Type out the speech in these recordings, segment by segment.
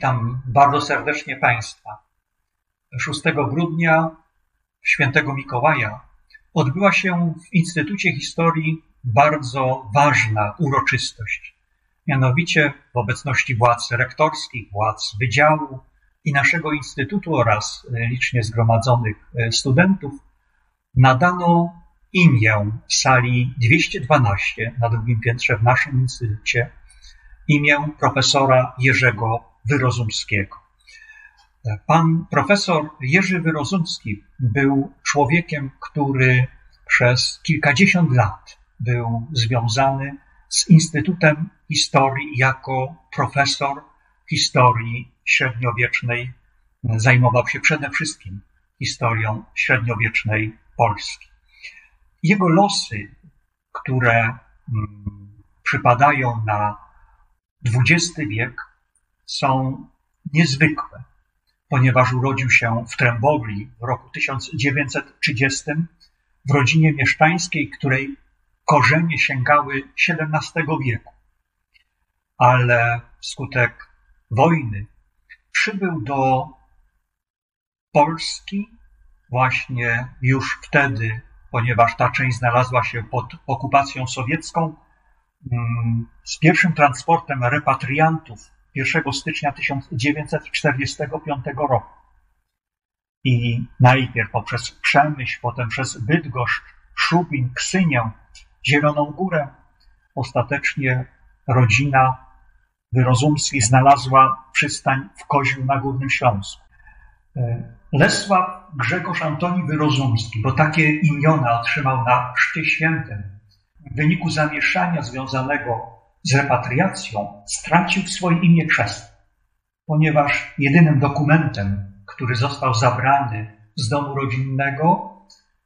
Witam bardzo serdecznie Państwa. 6 grudnia świętego Mikołaja odbyła się w Instytucie Historii bardzo ważna uroczystość. Mianowicie w obecności władz rektorskich, władz wydziału i naszego Instytutu oraz licznie zgromadzonych studentów nadano imię sali 212 na drugim piętrze w naszym instytucie imię profesora Jerzego Wyrozumskiego. Pan profesor Jerzy Wyrozumski był człowiekiem, który przez kilkadziesiąt lat był związany z Instytutem Historii jako profesor historii średniowiecznej. Zajmował się przede wszystkim historią średniowiecznej Polski. Jego losy, które mm, przypadają na XX wiek, są niezwykłe, ponieważ urodził się w Trembowli w roku 1930 w rodzinie mieszczańskiej, której korzenie sięgały XVII wieku. Ale wskutek wojny przybył do Polski właśnie już wtedy, ponieważ ta część znalazła się pod okupacją sowiecką, mm, z pierwszym transportem repatriantów 1 stycznia 1945 roku. I najpierw poprzez Przemyśl, potem przez Bydgoszcz, Szubin, Ksynię, Zieloną Górę, ostatecznie rodzina Wyrozumskich znalazła przystań w Koziu na Górnym Śląsku. E, Lesław Grzegorz Antoni Wyrozumski, bo takie imiona otrzymał na Chrzcie Świętym, w wyniku zamieszania związanego z repatriacją stracił swoje imię chrzestne, ponieważ jedynym dokumentem, który został zabrany z domu rodzinnego,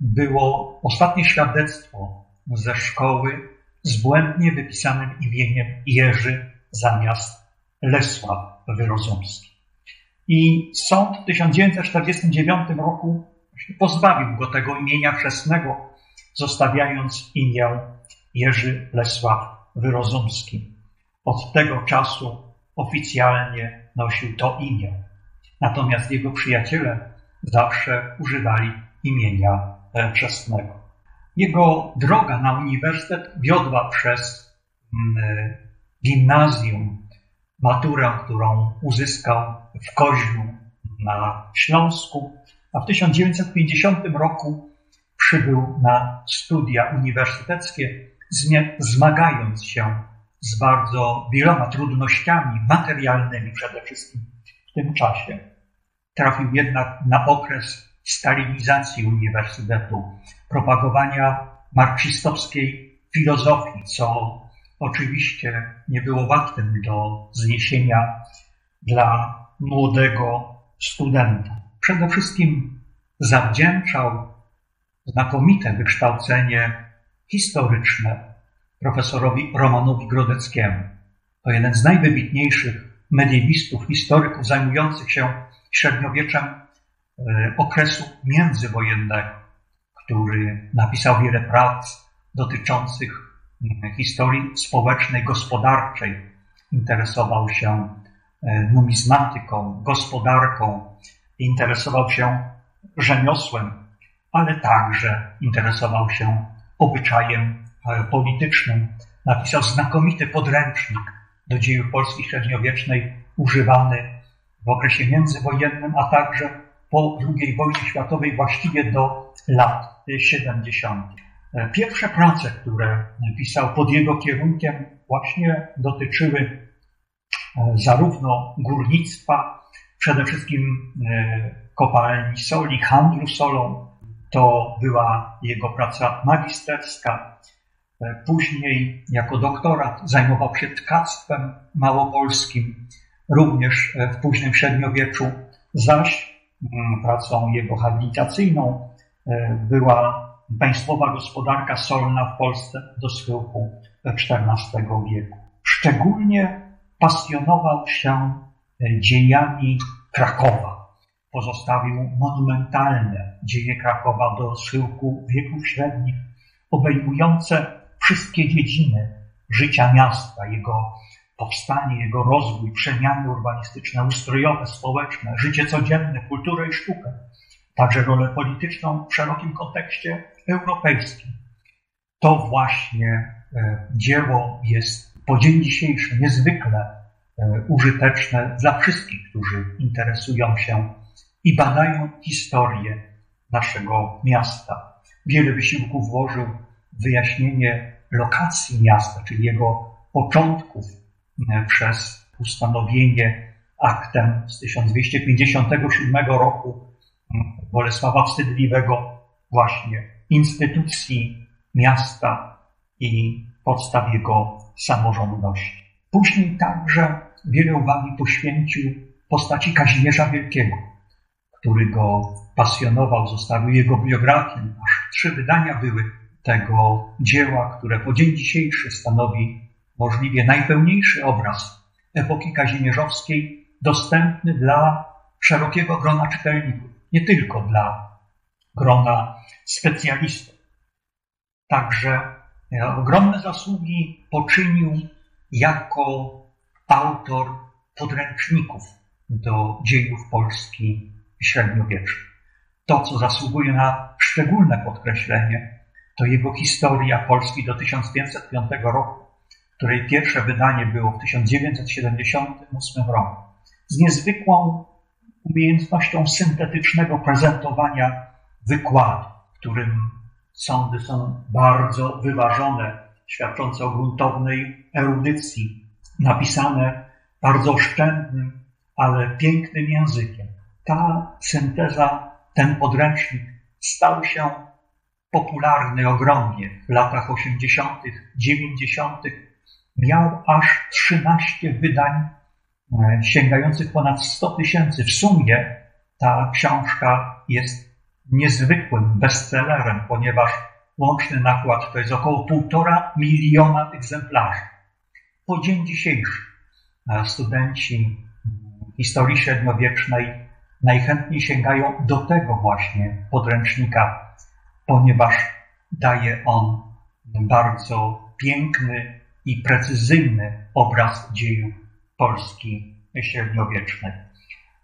było ostatnie świadectwo ze szkoły z błędnie wypisanym imieniem Jerzy zamiast Lesław Wyrozumski. I sąd w 1949 roku pozbawił go tego imienia chrzestnego, zostawiając imię Jerzy Lesław Wyrozumski. Od tego czasu oficjalnie nosił to imię. Natomiast jego przyjaciele zawsze używali imienia chrzestnego. Jego droga na uniwersytet wiodła przez mm, gimnazjum, maturę, którą uzyskał w Koźlu na Śląsku, a w 1950 roku przybył na studia uniwersyteckie zmagając się z bardzo wieloma trudnościami materialnymi przede wszystkim w tym czasie. Trafił jednak na okres stalinizacji uniwersytetu, propagowania marksistowskiej filozofii, co oczywiście nie było łatwym do zniesienia dla młodego studenta. Przede wszystkim zawdzięczał znakomite wykształcenie historyczne profesorowi Romanowi Grodeckiemu. To jeden z najwybitniejszych mediewistów, historyków zajmujących się średniowieczem e, okresu międzywojennego, który napisał wiele prac dotyczących mm, historii społecznej, gospodarczej. Interesował się e, numizmatyką, gospodarką, interesował się rzemiosłem, ale także interesował się obyczajem e, politycznym. Napisał znakomity podręcznik do dziejów Polski średniowiecznej, używany w okresie międzywojennym, a także po II wojnie światowej, właściwie do lat 70. E, pierwsze prace, które pisał pod jego kierunkiem, właśnie dotyczyły e, zarówno górnictwa, przede wszystkim kopalni soli, handlu solą, to była jego praca magisterska. E, później jako doktorat zajmował się tkactwem małopolskim, również e, w późnym średniowieczu, zaś mm, pracą jego habilitacyjną e, była państwowa gospodarka solna w Polsce do schyłku XIV wieku. Szczególnie pasjonował się dziejami Krakowa pozostawił monumentalne dzieje Krakowa do schyłku wieków średnich, obejmujące wszystkie dziedziny życia miasta, jego powstanie, jego rozwój, przemiany urbanistyczne, ustrojowe, społeczne, życie codzienne, kulturę i sztukę, także rolę polityczną w szerokim kontekście europejskim. To właśnie e, dzieło jest po dzień dzisiejszy niezwykle e, użyteczne dla wszystkich, którzy interesują się i badają historię naszego miasta. Wiele wysiłków włożył w wyjaśnienie lokacji miasta, czyli jego początków e, przez ustanowienie aktem z 1257 roku Bolesława Wstydliwego właśnie instytucji miasta i podstaw jego samorządności. Później także wiele uwagi poświęcił postaci Kazimierza Wielkiego, który go pasjonował, zostawił jego biografię. Aż trzy wydania były tego dzieła, które po dzień dzisiejszy stanowi możliwie najpełniejszy obraz epoki kazimierzowskiej, dostępny dla szerokiego grona czytelników, nie tylko dla grona specjalistów. Także e, ogromne zasługi poczynił jako autor podręczników do dziejów Polski średniowiecznej. To, co zasługuje na szczególne podkreślenie, to jego historia Polski do 1505 roku, której pierwsze wydanie było w 1978 roku, z niezwykłą umiejętnością syntetycznego prezentowania wykładu, w którym sądy są bardzo wyważone, świadczące o gruntownej erudycji, napisane bardzo oszczędnym, ale pięknym językiem. Ta synteza, ten podręcznik stał się popularny ogromnie w latach 80., 90. Miał aż 13 wydań e, sięgających ponad 100 tysięcy. W sumie ta książka jest niezwykłym bestsellerem, ponieważ łączny nakład to jest około półtora miliona egzemplarzy. Po dzień dzisiejszy e, studenci historii średniowiecznej najchętniej sięgają do tego właśnie podręcznika, ponieważ daje on bardzo piękny i precyzyjny obraz dziejów Polski średniowiecznej.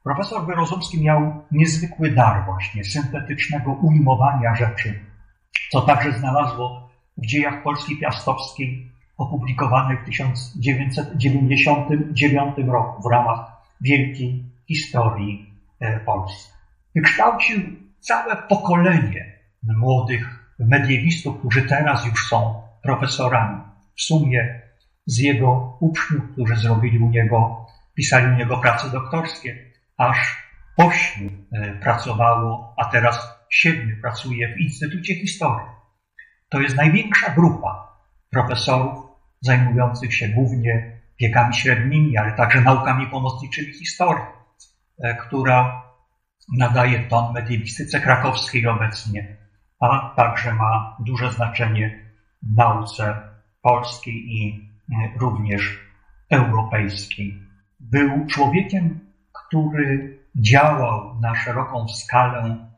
Profesor Wyrozumski miał niezwykły dar właśnie syntetycznego ujmowania rzeczy, co także znalazło w dziejach Polski Piastowskiej opublikowanych w 1999 roku w ramach Wielkiej Historii e, Polski. Wykształcił całe pokolenie młodych mediewistów, którzy teraz już są profesorami. W sumie z jego uczniów, którzy zrobili u niego, pisali u niego prace doktorskie, aż ośmiu e, pracowało, a teraz siedmiu pracuje w Instytucie Historii. To jest największa grupa profesorów zajmujących się głównie wiekami średnimi, ale także naukami pomocniczymi historii, która nadaje ton mediewistyce krakowskiej obecnie, a także ma duże znaczenie w nauce polskiej i e, również europejskiej. Był człowiekiem który działał na szeroką skalę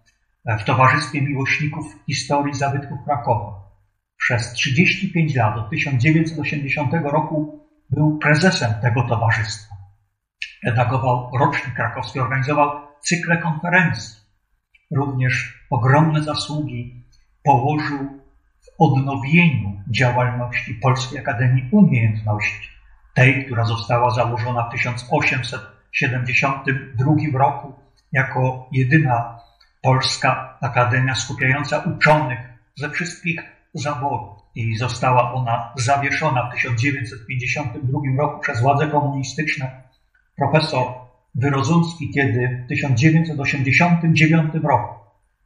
w Towarzystwie Miłośników Historii Zabytków Krakowa. Przez 35 lat, od 1980 roku, był prezesem tego towarzystwa. Redagował rocznik krakowski, organizował cykle konferencji. Również ogromne zasługi położył w odnowieniu działalności Polskiej Akademii Umiejętności, tej, która została założona w 1800 1972 roku jako jedyna polska akademia skupiająca uczonych ze wszystkich zawodów i została ona zawieszona w 1952 roku przez władze komunistyczne. Profesor Wyrozumski, kiedy w 1989 roku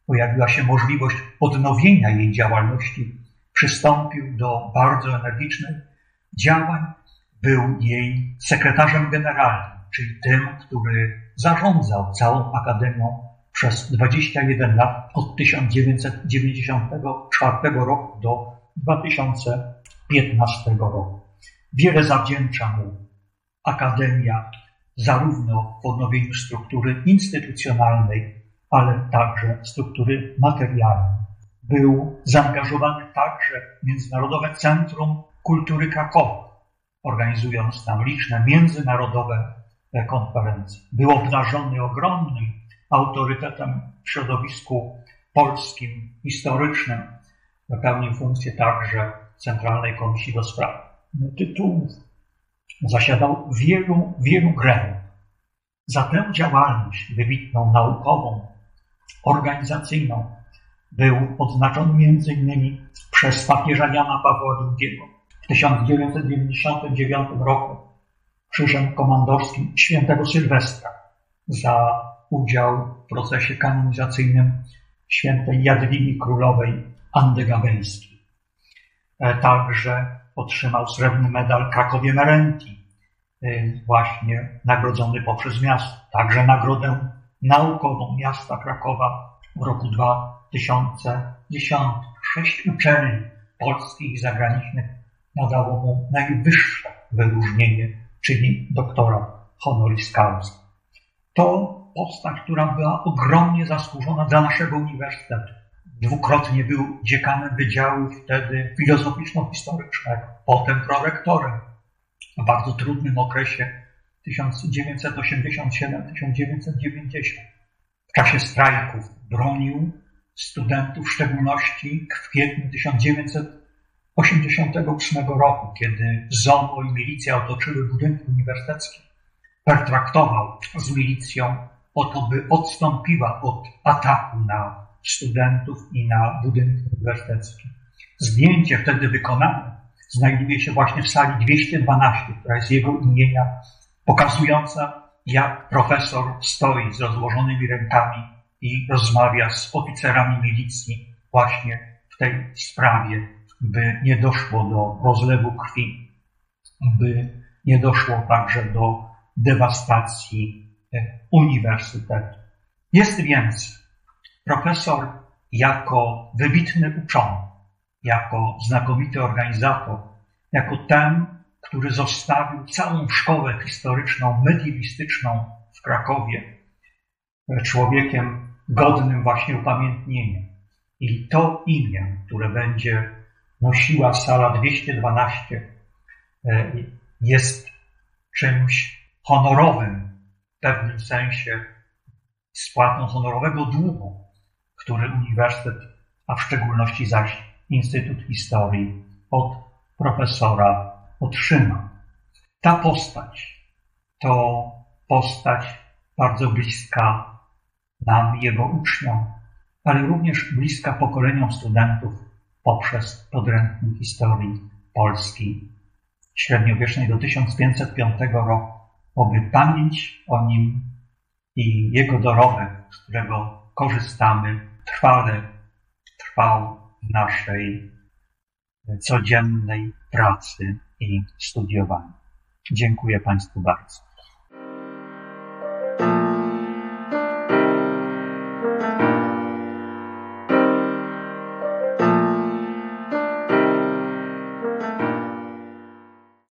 pojawiła się możliwość odnowienia jej działalności, przystąpił do bardzo energicznych działań, był jej sekretarzem generalnym czyli tym, który zarządzał całą Akademią przez 21 lat od 1994 roku do 2015 roku. Wiele zawdzięcza mu Akademia zarówno w odnowieniu struktury instytucjonalnej, ale także struktury materialnej. Był zaangażowany także w Międzynarodowe Centrum Kultury Krakowa, organizując tam liczne międzynarodowe konferencje. Był obdarzony ogromnym autorytetem w środowisku polskim, historycznym. Pełnił funkcję także Centralnej Komisji do Spraw Tytułów. Zasiadał wielu, wielu gremiach. Za tę działalność wybitną, naukową, organizacyjną był odznaczony innymi przez papieża Jana Pawła II w 1999 roku krzyżem komandorskim świętego Sylwestra za udział w procesie kanonizacyjnym świętej Jadwigi Królowej Andy Gabeńskiej. E, także otrzymał srebrny medal Krakowie Merenti, e, właśnie nagrodzony poprzez miasto. Także nagrodę naukową miasta Krakowa w roku 2010. Sześć uczelni polskich i zagranicznych nadało mu najwyższe wyróżnienie, czyli doktora honoris causa. To postać, która była ogromnie zasłużona dla naszego uniwersytetu. Dwukrotnie był dziekanem Wydziału wtedy filozoficzno-historycznego, potem prorektorem w bardzo trudnym okresie 1987-1990. W czasie strajków bronił studentów, w szczególności w kwietniu 1988 roku, kiedy ZOMO i milicja otoczyły budynki uniwersyteckie. Pertraktował z milicją o to, by odstąpiła od ataku na studentów i na budynki uniwersyteckie. Zdjęcie wtedy wykonane znajduje się właśnie w sali 212, która jest jego imienia, pokazująca, jak profesor stoi z rozłożonymi rękami i rozmawia z oficerami milicji właśnie w tej sprawie, by nie doszło do rozlewu krwi, by nie doszło także do dewastacji e, uniwersytetu. Jest więc profesor jako wybitny uczony, jako znakomity organizator, jako ten, który zostawił całą szkołę historyczną, mediewistyczną w Krakowie, e, człowiekiem godnym właśnie upamiętnienia. I to imię, które będzie nosiła sala 212, e, jest czymś honorowym w pewnym sensie, spłatą honorowego długu, który Uniwersytet, a w szczególności zaś Instytut Historii od profesora otrzyma. Ta postać to postać bardzo bliska nam, jego uczniom, ale również bliska pokoleniom studentów poprzez podręcznik historii Polski średniowiecznej do 1505 roku, oby pamięć o nim i jego dorobek, z którego korzystamy, trwale trwał w naszej codziennej pracy i studiowaniu. Dziękuję Państwu bardzo.